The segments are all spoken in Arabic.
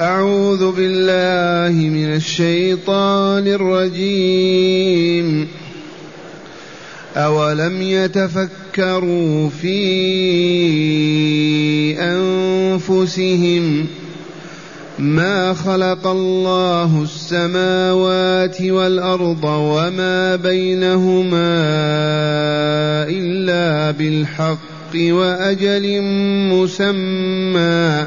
أعوذ بالله من الشيطان الرجيم. أولم يتفكروا في أنفسهم ما خلق الله السماوات والأرض وما بينهما إلا بالحق وأجل مسمى.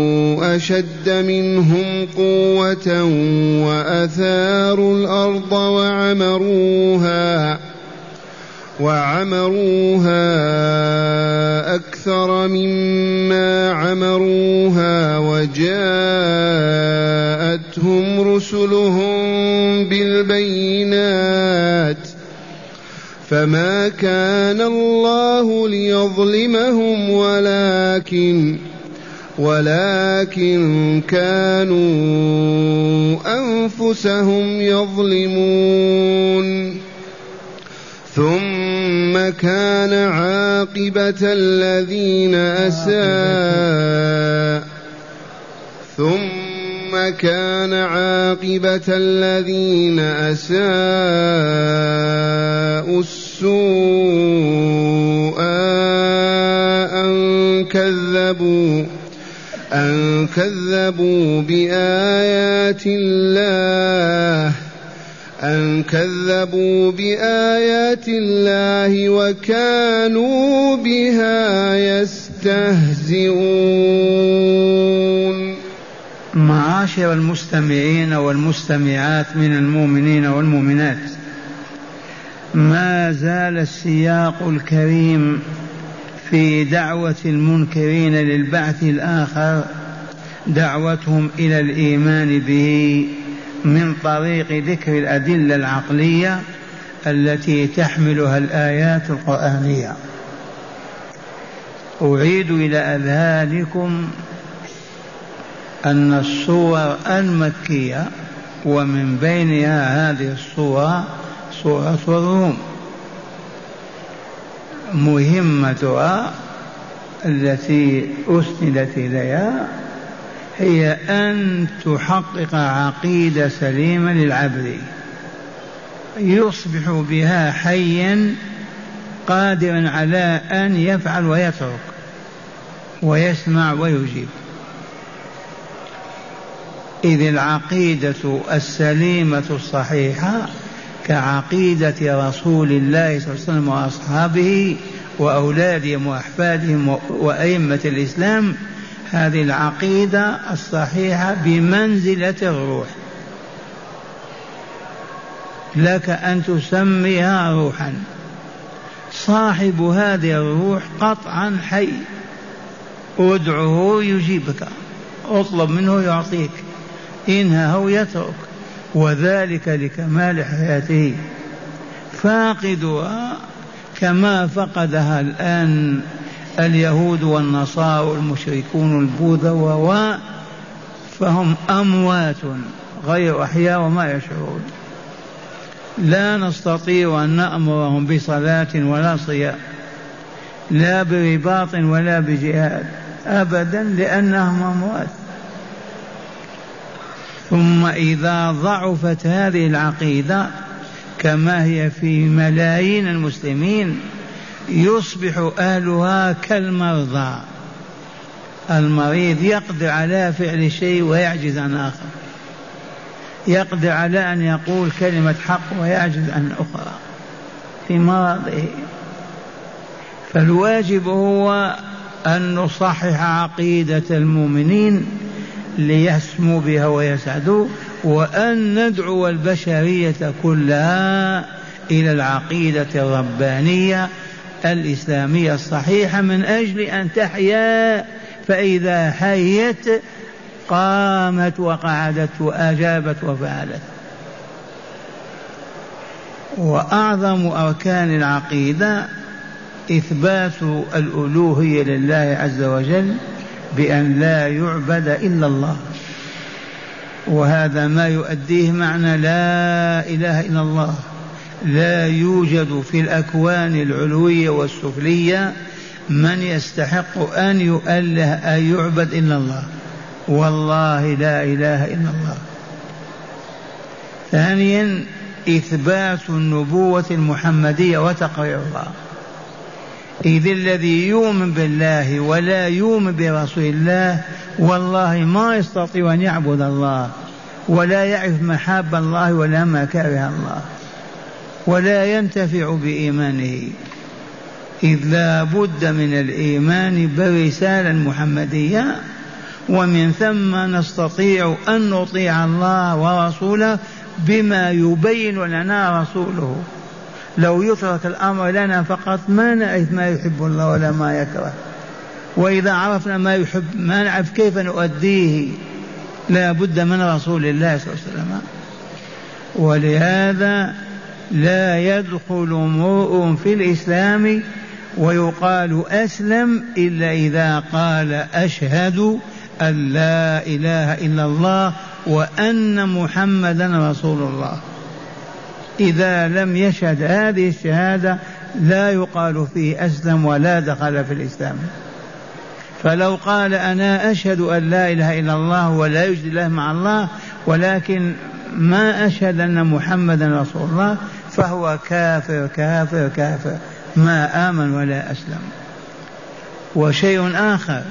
أشد منهم قوة وأثاروا الأرض وعمروها وعمروها أكثر مما عمروها وجاءتهم رسلهم بالبينات. فما كان الله ليظلمهم ولكن ولكن كانوا أنفسهم يظلمون. ثم كان عاقبة الذين اساء ثم كان عاقبة الذين أساءوا. كذبوا بآيات الله أن كذبوا بآيات الله وكانوا بها يستهزئون؟ معاشر المستمعين والمستمعات من المؤمنين والمؤمنات ما زال السياق الكريم في دعوة المنكرين للبعث الآخر دعوتهم إلى الإيمان به من طريق ذكر الأدلة العقلية التي تحملها الآيات القرآنية. أعيد إلى أذهانكم أن الصور المكية ومن بينها هذه الصورة سورة الروم. مهمتها التي أسندت إليها هي أن تحقق عقيدة سليمة للعبد. يصبح بها حيا قادرا على أن يفعل ويترك ويسمع ويجيب. إذ العقيدة السليمة الصحيحة كعقيدة رسول الله صلى الله عليه وسلم وأصحابه وأولادهم وأحفادهم وأئمة الإسلام هذه العقيدة الصحيحة بمنزلة الروح. لك أن تسميها روحا. صاحب هذه الروح قطعا حي. ادعه يجيبك. اطلب منه يعطيك. انهه يترك. وذلك لكمال حياته. فاقدها كما فقدها الآن. اليهود والنصارى والمشركون البوذا فهم أموات غير أحياء وما يشعرون. لا نستطيع أن نأمرهم بصلاة ولا صيام لا برباط ولا بجهاد أبدا لأنهم أموات. ثم إذا ضعفت هذه العقيدة كما هي في ملايين المسلمين يصبح أهلها كالمرضى. المريض يقدر على فعل شيء ويعجز عن آخر. يقدر على أن يقول كلمة حق ويعجز عن أخرى. في مرضه. فالواجب هو أن نصحح عقيدة المؤمنين ليسموا بها ويسعدوا وأن ندعو البشرية كلها إلى العقيدة الربانية الإسلامية الصحيحة من أجل أن تحيا فإذا حيت قامت وقعدت وأجابت وفعلت. وأعظم أركان العقيدة إثبات الألوهية لله عز وجل بأن لا يعبد إلا الله. وهذا ما يؤديه معنى لا إله إلا الله. لا يوجد في الأكوان العلوية والسفلية من يستحق أن يؤله أن يعبد إلا الله. والله لا إله إلا الله. ثانيا إثبات النبوة المحمدية وتقريرها إذ الذي يؤمن بالله ولا يؤمن برسول الله والله ما يستطيع أن يعبد الله ولا يعرف محاب الله ولا مكاره الله. ولا ينتفع بإيمانه. إذ لا بد من الإيمان بالرسالة المحمدية ومن ثم نستطيع أن نطيع الله ورسوله بما يبين لنا رسوله. لو يترك الأمر لنا فقط ما نعرف ما يحب الله ولا ما يكره. وإذا عرفنا ما يحب ما نعرف كيف نؤديه لا بد من رسول الله صلى الله عليه وسلم. ولهذا لا يدخل امرؤ في الإسلام ويقال أسلم إلا إذا قال أشهد أن لا إله إلا الله وأن محمدا رسول الله. إذا لم يشهد هذه الشهادة لا يقال فيه أسلم ولا دخل في الإسلام. فلو قال أنا أشهد أن لا إله إلا الله ولا يوجد الله مع الله ولكن ما أشهد أن محمدا رسول الله فهو كافر كافر كافر. ما آمن ولا أسلم. وشيء آخر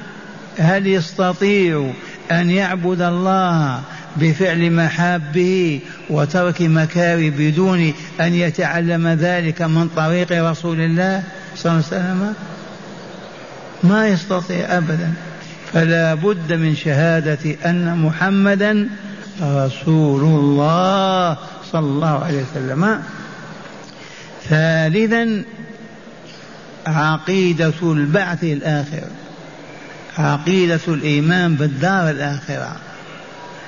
هل يستطيع أن يعبد الله بفعل محابه وترك مكاره بدون أن يتعلم ذلك من طريق رسول الله صلى الله عليه وسلم؟ ما يستطيع أبدا. فلا بد من شهادة أن محمدا رسول الله صلى الله عليه وسلم. ثالثا عقيدة البعث الآخر عقيدة الإيمان بالدار الآخرة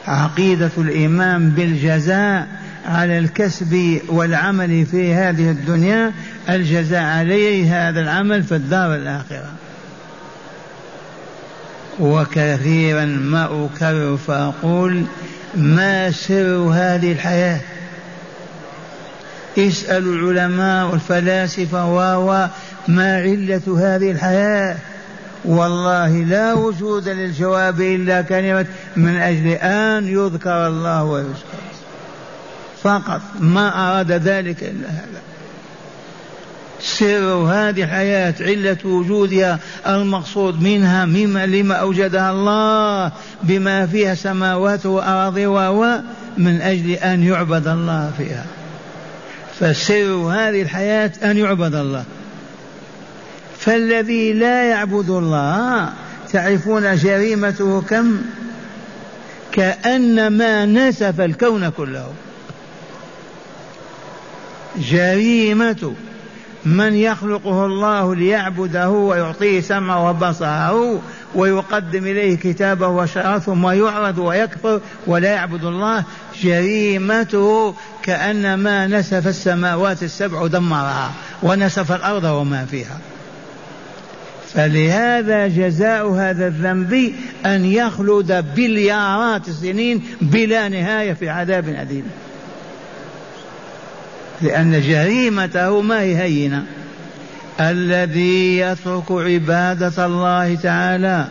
عقيدة الإيمان بالجزاء على الكسب والعمل في هذه الدنيا الجزاء عليه هذا العمل في الدار الآخرة. وكثيرا ما أكرر فأقول ما سر هذه الحياة؟ اسألوا العلماء والفلاسفة و ما علة هذه الحياة. والله لا وجود للجواب إلا كلمة من أجل أن يذكر الله ويذكر. فقط ما أراد ذلك إلا هذا. سر هذه الحياة علة وجودها المقصود منها مما لما أوجدها الله بما فيها سماوات وأراض و من أجل أن يعبد الله فيها. فسر هذه الحياة أن يعبد الله. فالذي لا يعبد الله تعرفون جريمته كم؟ كأنما نسف الكون كله. جريمة من يخلقه الله ليعبده ويعطيه سمعه وبصره ويقدم إليه كتابه وشرعه ثم يعرض ويكفر ولا يعبد الله جريمته كأنما نسف السماوات السبع ودمرها ونسف الأرض وما فيها. فلهذا جزاء هذا الذنب أن يخلد بليارات السنين بلا نهاية في عذاب أليم. لأن جريمته ما هي هينة. الذي يترك عبادة الله تعالى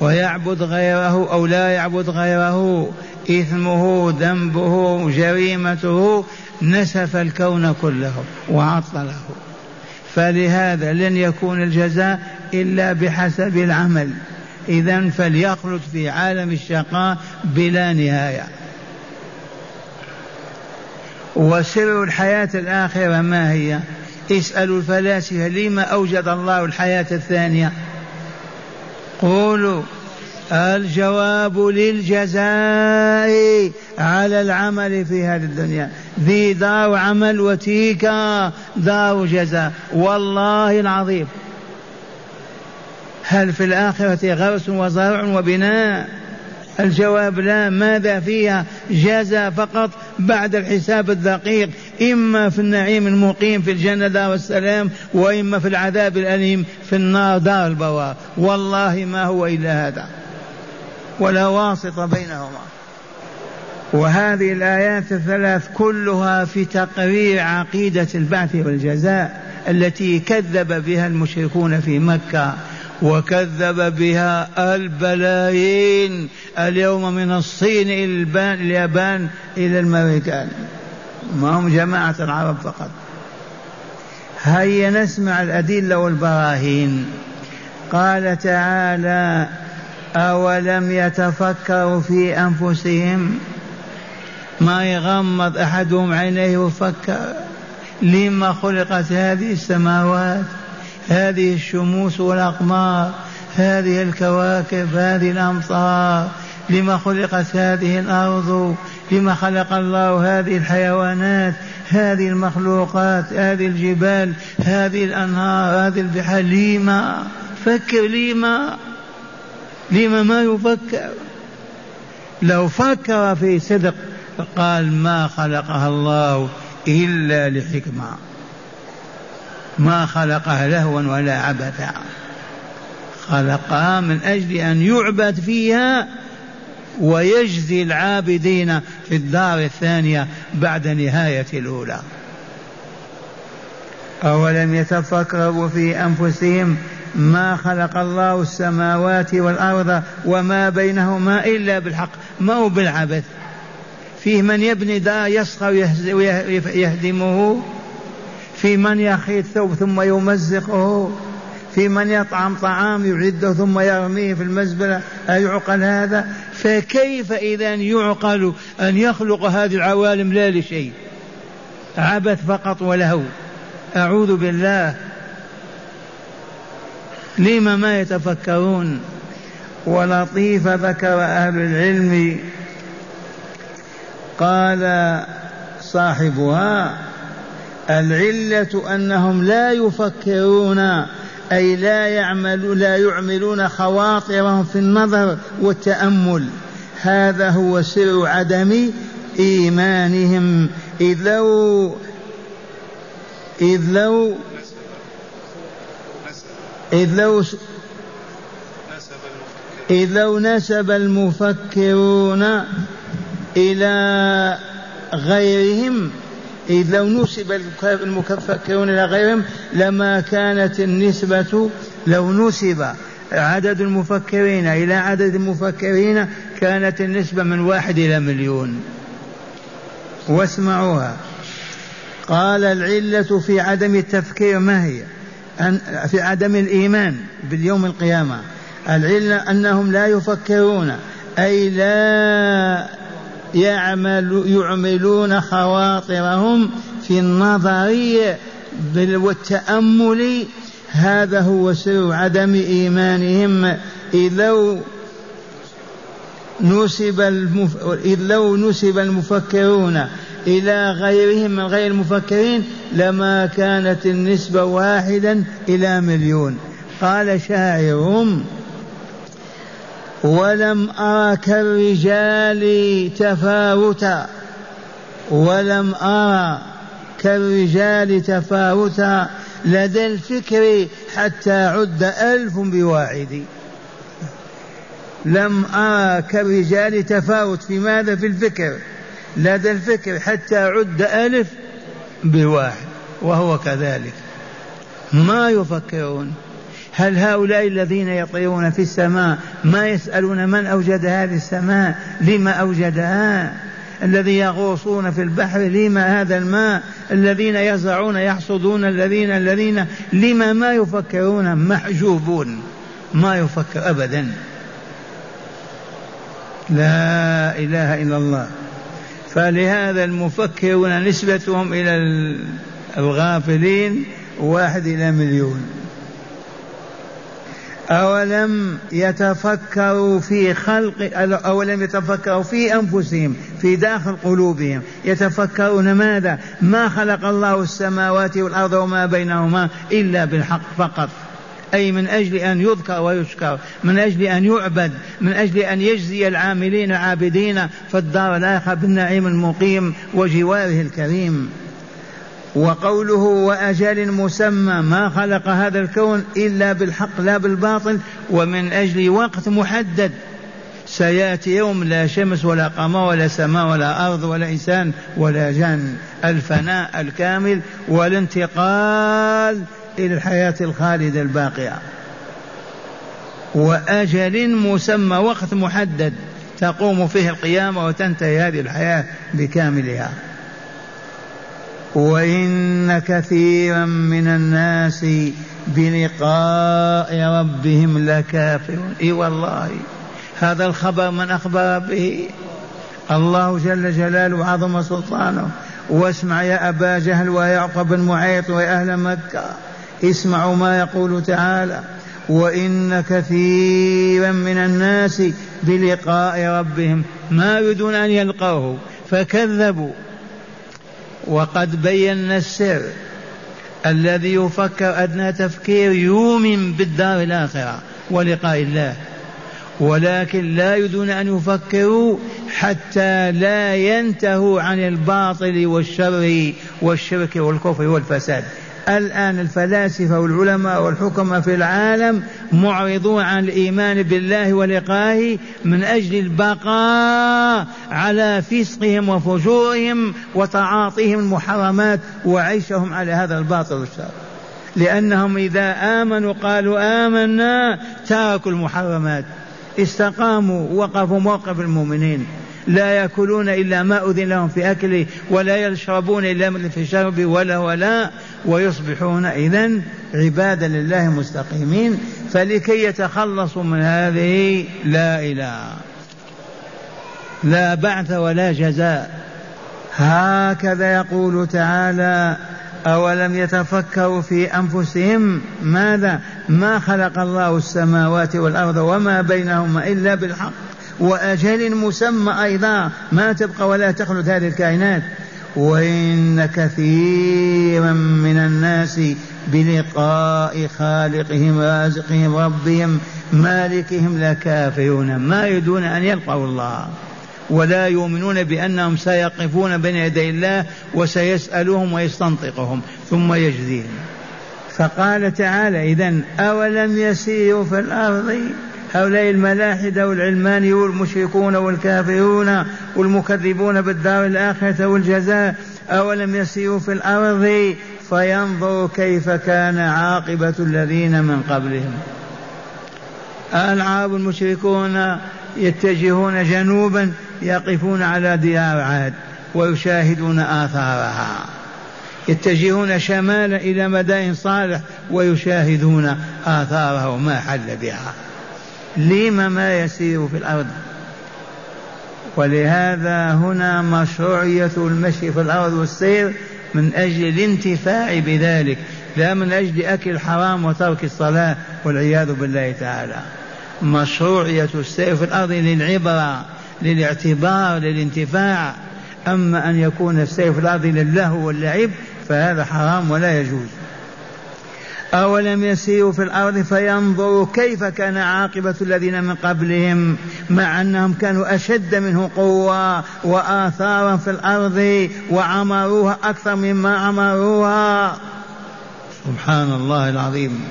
ويعبد غيره أو لا يعبد غيره إثمه ذنبه جريمته نسف الكون كله وعطله. فلهذا لن يكون الجزاء إلا بحسب العمل. إذا فليخلد في عالم الشقاء بلا نهاية. وسر الحياة الآخرة ما هي؟ اسألوا الفلاسفة لما أوجد الله الحياة الثانية؟ قولوا الجواب للجزاء على العمل في هذه الدنيا. ذي دار عمل وتيك دار جزاء. والله العظيم. هل في الآخرة غرس وزرع وبناء؟ الجواب لا ماذا فيها؟ جزاء فقط بعد الحساب الدقيق إما في النعيم المقيم في الجنة دار السلام وإما في العذاب الأليم في النار دار البوار والله ما هو إلا هذا ولا واسطة بينهما. وهذه الآيات الثلاث كلها في تقرير عقيدة البعث والجزاء التي كذب بها المشركون في مكة. وكذب بها البلايين اليوم من الصين إلى اليابان إلى الأمريكان ما هم جماعة العرب فقط. هيا نسمع الأدلة والبراهين. قال تعالى أولم يتفكروا في أنفسهم؟ ما يغمض أحدهم عينيه وفكر لما خلقت هذه السماوات؟ هذه الشموس والأقمار هذه الكواكب هذه الأمطار. لما خلقت هذه الأرض لما خلق الله هذه الحيوانات هذه المخلوقات هذه الجبال هذه الأنهار هذه البحار لما؟ فكر لما؟ لما ما يفكر؟ لو فكر في صدق قال ما خلقها الله إلا لحكمة. ما خلقها لهوا ولا عبثا. خلقها من أجل أن يعبد فيها ويجزي العابدين في الدار الثانية بعد نهاية الأولى. أولم يتفكروا في أنفسهم ما خلق الله السماوات والأرض وما بينهما إلا بالحق ما هو بالعبث؟ فيه من يبني دار يصغر ويهدمه في من يخيط ثوب ثم يمزقه في من يطعم طعام يعده ثم يرميه في المزبلة أيعقل هذا؟ فكيف إذا يعقل أن يخلق هذه العوالم لا لشيء؟ عبث فقط ولهو. أعوذ بالله. لما ما يتفكرون؟ ولطيف ذكر أهل العلم. قال صاحبها العلة أنهم لا يفكرون أي لا يعمل لا يعملون خواطرهم في النظر والتأمل. هذا هو سر عدم إيمانهم. إذ لو إذ لو إذ لو إذ لو نسب المفكرون إلى غيرهم إذ لو نسب المفكرون إلى غيرهم لما كانت النسبة لو نسب عدد المفكرين إلى عدد المفكرين كانت النسبة من واحد إلى مليون. واسمعوها. قال العلة في عدم التفكير ما هي؟ أن في عدم الإيمان باليوم القيامة. العلة أنهم لا يفكرون أي لا يعمل يعملون خواطرهم في النظر والتأمل. هذا هو سر عدم إيمانهم. إذ لو نسب المف... إذ لو نسب المفكرون إلى غيرهم من غير المفكرين لما كانت النسبة واحدا إلى مليون. قال شاعرهم ولم أرى كالرجال تفاوتا. ولم أرى كالرجال تفاوتا. لدى الفكر حتى عد ألف بواحد. لم أرى كالرجال تفاوت. في ماذا في الفكر؟ لدى الفكر حتى عد ألف بواحد. وهو كذلك. ما يفكرون؟ هل هؤلاء الذين يطيرون في السماء ما يسألون من أوجد هذه السماء؟ لما أوجدها؟ الذي يغوصون في البحر لما هذا الماء؟ الذين يزرعون يحصدون الذين الذين لما ما يفكرون؟ محجوبون ما يفكر أبدا. لا إله إلا الله. فلهذا المفكرون نسبتهم إلى الغافلين واحد إلى مليون. أولم يتفكروا في خلق أولم يتفكروا في أنفسهم في داخل قلوبهم. يتفكرون ماذا؟ ما خلق الله السماوات والأرض وما بينهما إلا بالحق فقط. أي من أجل أن يذكر ويشكر من أجل أن يعبد من أجل أن يجزي العاملين عابدين في الدار الآخرة بالنعيم المقيم وجواره الكريم. وقوله وأجل مسمى ما خلق هذا الكون إلا بالحق لا بالباطل ومن أجل وقت محدد. سيأتي يوم لا شمس ولا قمر ولا سماء ولا أرض ولا إنسان ولا جن. الفناء الكامل والانتقال إلى الحياة الخالدة الباقية. وأجل مسمى وقت محدد تقوم فيه القيامة وتنتهي هذه الحياة بكاملها. وإن كثيرا من الناس بلقاء ربهم لكافرون. إي والله هذا الخبر من أخبر به؟ الله جل جلاله وعظم سلطانه. واسمع يا أبا جهل ويعقوب بن معيط ويا أهل مكة. اسمعوا ما يقول تعالى. وإن كثيرا من الناس بلقاء ربهم. ما يريدون أن يلقوه فكذبوا. وقد بينا السر الذي يفكر أدنى تفكير يؤمن بالدار الآخرة ولقاء الله. ولكن لا يريدون أن يفكروا حتى لا ينتهوا عن الباطل والشر والشرك والكفر والفساد. الآن الفلاسفة والعلماء والحكماء في العالم معرضون عن الإيمان بالله ولقائه من أجل البقاء على فسقهم وفجورهم وتعاطيهم المحرمات وعيشهم على هذا الباطل والشر. لأنهم إذا آمنوا قالوا آمنا تركوا المحرمات. استقاموا وقفوا موقف المؤمنين. لا يأكلون إلا ما أذن لهم في اكله ولا يشربون إلا في شرب ولا ولا ويصبحون اذا عبادا لله مستقيمين فلكي يتخلصوا من هذه لا إله لا بعث ولا جزاء هكذا يقول تعالى أولم يتفكروا في أنفسهم ماذا ما خلق الله السماوات والأرض وما بينهما إلا بالحق وأجل مسمى أيضا ما تبقى ولا تخلد هذه الكائنات. وإن كثيرا من الناس بلقاء خالقهم رازقهم ربهم مالكهم لكافرون ما يريدون أن يلقوا الله. ولا يؤمنون بأنهم سيقفون بين يدي الله وسيسألهم ويستنطقهم ثم يجزيهم. فقال تعالى إذا أولم يسيروا في الأرض؟ هؤلاء الملاحدة والعلمانيون والمشركون والكافرون والمكذبون بالدار الآخرة والجزاء أولم يسيروا في الأرض؟ فينظروا كيف كان عاقبة الذين من قبلهم. العرب المشركون يتجهون جنوبا يقفون على ديار عاد ويشاهدون آثارها. يتجهون شمالا إلى مدائن صالح ويشاهدون آثارها وما حل بها. لم ما يسير في الأرض؟ ولهذا هنا مشروعية المشي في الأرض والسير من أجل الانتفاع بذلك لا من أجل أكل الحرام وترك الصلاة والعياذ بالله تعالى. مشروعية السير في الأرض للعبرة للاعتبار للانتفاع. أما أن يكون السير في الأرض للهو واللعب فهذا حرام ولا يجوز. أولم يسيروا في الأرض فينظروا كيف كان عاقبة الذين من قبلهم مع أنهم كانوا أشد منه قوة وآثارا في الأرض وعمروها أكثر مما عمروها. سبحان الله العظيم.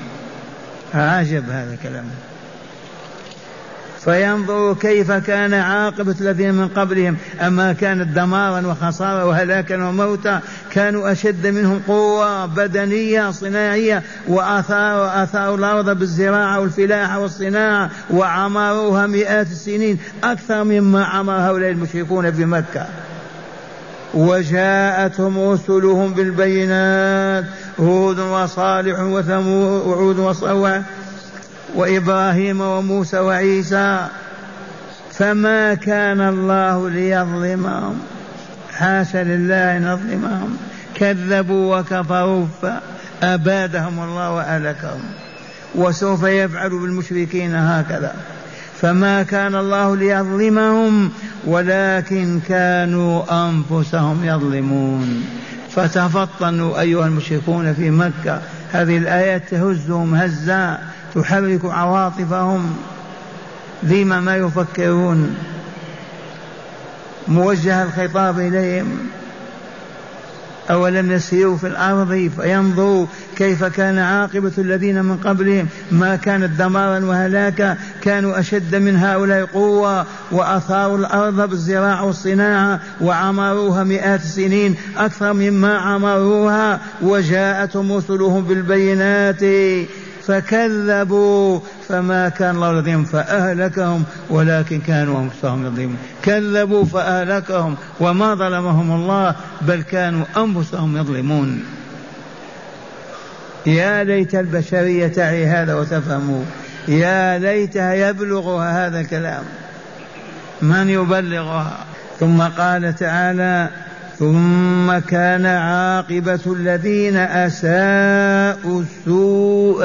عجب هذا الكلام. فينظروا كيف كان عاقبة الذين من قبلهم. أما كانت دمارا وخسارة وهلاكا وموتا كانوا أشد منهم قوة بدنية صناعية وآثار وآثار الأرض بالزراعة والفلاحة والصناعة وعمروها مئات السنين. أكثر مما عمر هؤلاء المشركون في مكة. وجاءتهم رسلهم بالبينات هود وصالح وثمود وعود وصوى وإبراهيم وموسى وعيسى فما كان الله ليظلمهم. حاشا لله أن يظلمهم. كذبوا وكفروا فأبادهم الله وأهلكهم. وسوف يفعل بالمشركين هكذا. فما كان الله ليظلمهم ولكن كانوا أنفسهم يظلمون. فتفطنوا أيها المشركون في مكة. هذه الآيات تهزهم هزا. تحرك عواطفهم لما ما يفكرون. موجه الخطاب إليهم. أولم يسيروا في الأرض فينظروا كيف كان عاقبة الذين من قبلهم. ما كانت دمارا وهلاكا. كانوا أشد من هؤلاء قوة وأثاروا الأرض بالزراعة والصناعة وعمروها مئات السنين. أكثر مما عمروها وجاءتهم رسلهم بالبينات. فكذبوا. فما كان الله لديهم فأهلكهم ولكن كانوا أنفسهم يظلمون كذبوا فأهلكهم وما ظلمهم الله بل كانوا أنفسهم يظلمون. يا ليت البشرية تعي هذا وتفهموا يا ليتها يبلغها هذا الكلام. من يبلغها؟ ثم قال تعالى ثم كان عاقبة الذين أساءوا السوء.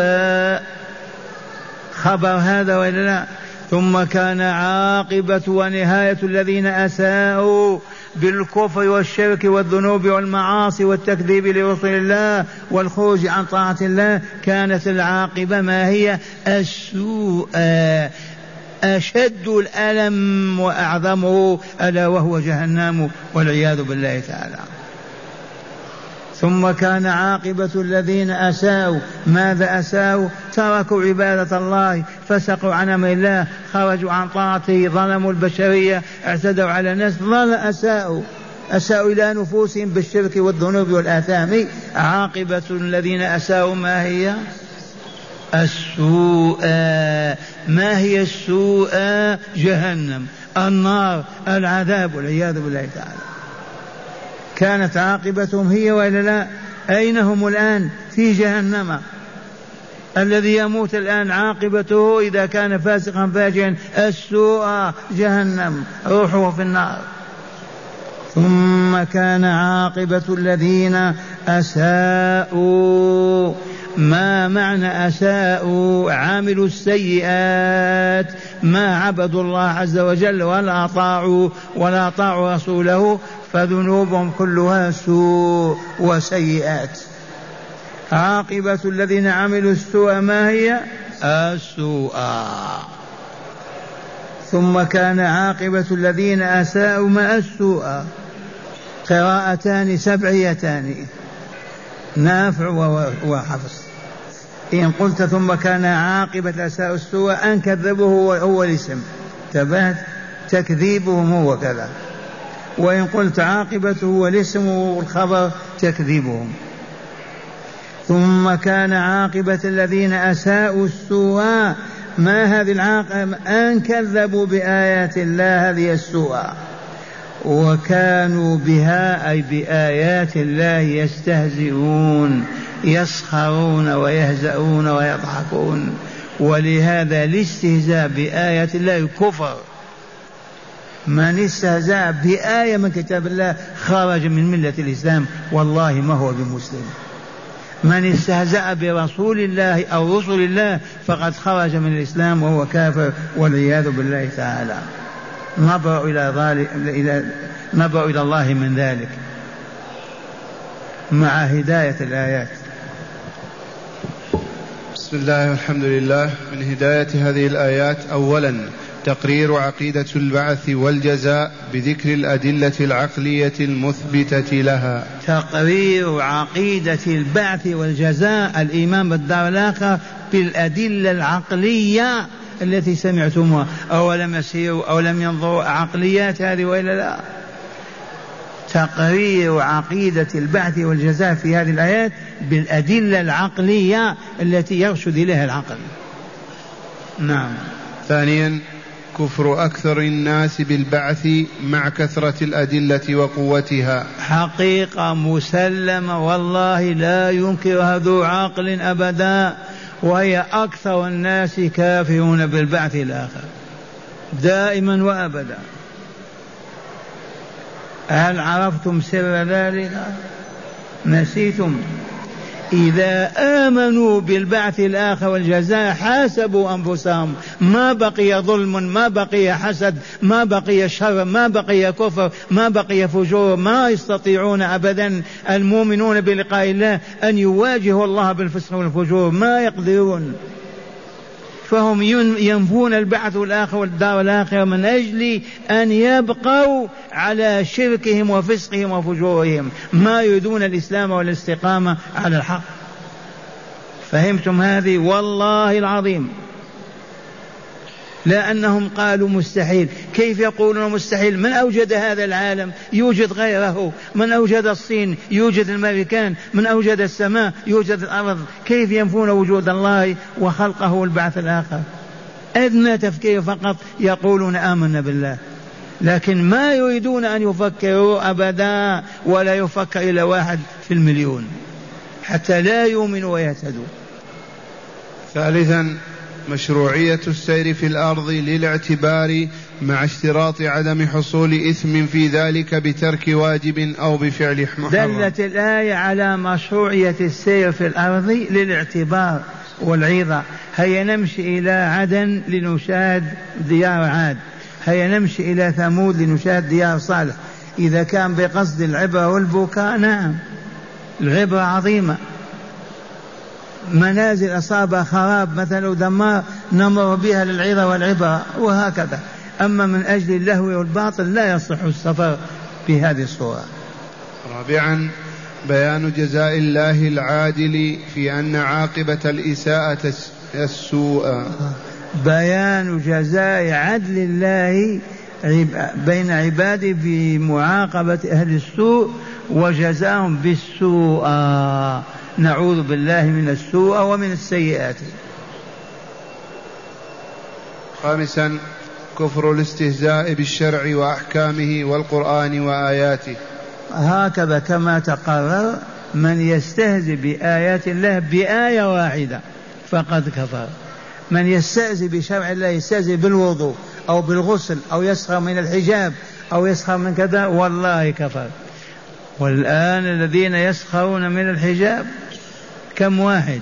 خبر هذا ولا لا؟ ثم كان عاقبة ونهاية الذين أساءوا بالكفر والشرك والذنوب والمعاصي والتكذيب لرسل الله والخروج عن طاعة الله. كانت العاقبة ما هي؟ السوء. أشد الألم وأعظمه ألا وهو جهنم والعياذ بالله تعالى. ثم كان عاقبة الذين أساءوا. ماذا أساءوا؟ تركوا عبادة الله فسقوا عن أمر الله خرجوا عن طاعته ظلموا البشرية اعتدوا على الناس. ظل أساءوا. أساءوا إلى نفوسهم بالشرك والذنوب والآثام. عاقبة الذين أساءوا ما هي؟ السوء ما هي السوء؟ جهنم النار العذاب والعياذ بالله تعالى. كانت عاقبتهم هي وإلا لا؟ أين هم الآن؟ في جهنم. الذي يموت الآن عاقبته إذا كان فاسقا فاجعا السوء جهنم روحه في النار. ثم كان عاقبة الذين أساءوا. ما معنى أساءوا عاملوا السيئات؟ ما عبدوا الله عز وجل ولا أطاعوا ولا أطاعوا رسوله فذنوبهم كلها سوء وسيئات. عاقبة الذين عملوا السوء ما هي؟ السوء. ثم كان عاقبة الذين أساءوا ما السوء؟ قراءتان سبعيتان. نافع وحفص إن قلت ثم كان عاقبة أساء السوء أن كذبه هو الاسم. تبهت تكذيبهم هو كذا. وإن قلت عاقبته هو الاسم والخبر تكذيبهم. ثم كان عاقبة الذين أساءوا السوء. ما هذه العاقبة أن كذبوا بآيات الله هذه السوء. وكانوا بها أي بآيات الله يستهزئون يسخرون ويهزؤون ويضحكون. ولهذا الاستهزاء بآيات الله كفر. من استهزأ بآية من كتاب الله خرج من ملة الإسلام والله ما هو بمسلم. من استهزأ برسول الله أو رسل الله فقد خرج من الإسلام وهو كافر والعياذ بالله تعالى. نبرأ إلى ذلك إلى نبرأ إلى الله من ذلك مع هداية الآيات. بسم الله والحمد لله. من هداية هذه الآيات أولا تقرير عقيدة البعث والجزاء بذكر الأدلة العقلية المثبتة لها. تقرير عقيدة البعث والجزاء الإيمان بالدار الآخرة بالأدلة العقلية التي سمعتموها. أولم يسيروا أو لم ينظروا عقليات هذه وإلا لا؟ تقرير عقيدة البعث والجزاء في هذه الآيات بالأدلة العقلية التي يرشد إليها العقل. نعم. ثانيا كفر أكثر الناس بالبعث مع كثرة الأدلة وقوتها. حقيقة مسلمة والله لا ينكرها ذو عقل أبدا. وهي أكثر الناس كافرون بالبعث الآخر. دائما وأبدا. هل عرفتم سر ذلك؟ نسيتم. إذا آمنوا بالبعث الآخر والجزاء حاسبوا أنفسهم. ما بقي ظلم ما بقي حسد ما بقي شر ما بقي كفر ما بقي فجور. ما يستطيعون أبدا المؤمنون بلقاء الله أن يواجهوا الله بالفسق والفجور. ما يقدرون. فهم ينفون البعث والآخرة والدار الآخرة من أجل أن يبقوا على شركهم وفسقهم وفجورهم ما يريدون الإسلام والاستقامة على الحق. فهمتم هذه؟ والله العظيم. لا أنهم قالوا مستحيل. كيف يقولون مستحيل؟ من أوجد هذا العالم؟ يوجد غيره. من أوجد الصين؟ يوجد الأمريكان من أوجد السماء؟ يوجد الأرض. كيف ينفون وجود الله وخلقه والبعث الآخر؟ أدنى تفكير فقط يقولون آمنا بالله. لكن ما يريدون أن يفكروا أبدا ولا يفكر إلا واحد في المليون. حتى لا يؤمنوا ويهتدوا. ثالثا مشروعية السير في الأرض للاعتبار مع اشتراط عدم حصول إثم في ذلك بترك واجب أو بفعل محرم. دلت الآية على مشروعية السير في الأرض للاعتبار والعظة. هيا نمشي إلى عدن لنشاهد ديار عاد. هيا نمشي إلى ثمود لنشاهد ديار صالح. إذا كان بقصد العبرة والبكاء نعم. العبرة عظيمة. منازل أصابها خراب مثلا ودمار نمر بها للعظة والعبرة وهكذا. أما من أجل اللهو والباطل لا يصح السفر في هذه الصورة. رابعا بيان جزاء الله العادل في أن عاقبة الإساءة السوء بيان جزاء عدل الله بين عباده في معاقبة أهل السوء وجزاهم بالسوء. نعوذ بالله من السوء ومن السيئات. خامسا كفر الاستهزاء بالشرع وأحكامه والقرآن وآياته. هكذا كما تقرر من يستهزئ بآيات الله بآية واحدة فقد كفر. من يستهزئ بشرع الله يستهزئ بالوضوء أو بالغسل أو يسخر من الحجاب أو يسخر من كذا والله كفر. والآن الذين يسخرون من الحجاب كم واحد؟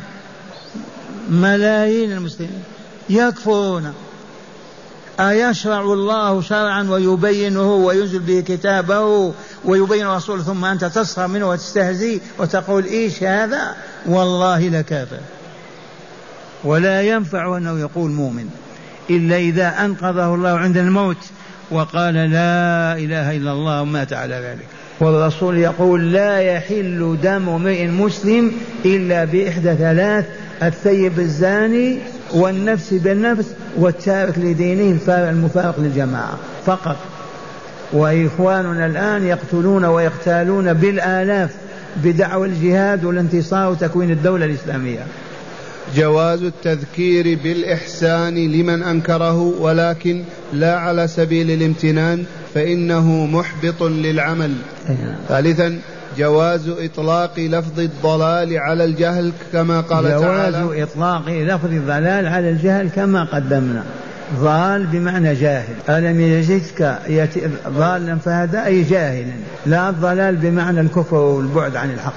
ملايين المسلمين يكفرون. أيشرع الله شرعا ويبينه وينزل به كتابه ويبين رسوله ثم أنت تسخر منه وتستهزي وتقول إيش هذا؟ والله لكافر. ولا ينفع أنه يقول مؤمن إلا إذا أنقذه الله عند الموت وقال لا إله إلا الله ومات على ذلك. والرسول يقول لا يحل دم امرئ مسلم إلا بإحدى ثلاث الثيب الزاني والنفس بالنفس والتارك لدينه المفارق للجماعة فقط. وإخواننا الآن يقتلون ويقتالون بالآلاف بدعوى الجهاد والانتصار وتكوين الدولة الإسلامية. جواز التذكير بالإحسان لمن أنكره ولكن لا على سبيل الامتنان فإنه محبط للعمل. ثالثا جواز إطلاق لفظ الضلال على الجهل كما قال جواز تعالى. جواز إطلاق لفظ الضلال على الجهل كما قدمنا. ضال بمعنى جاهل. ألم يجدك ضالا فهذا أي جاهل. لا الضلال بمعنى الكفر والبعد عن الحق.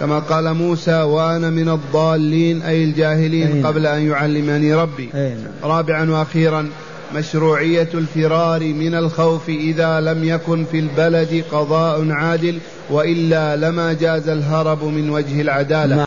كما قال موسى وأنا من الضالين أي الجاهلين أين. قبل أن يعلمني ربي. أين. رابعا وأخيرا مشروعية الفرار من الخوف إذا لم يكن في البلد قضاء عادل وإلا لما جاز الهرب من وجه العدالة.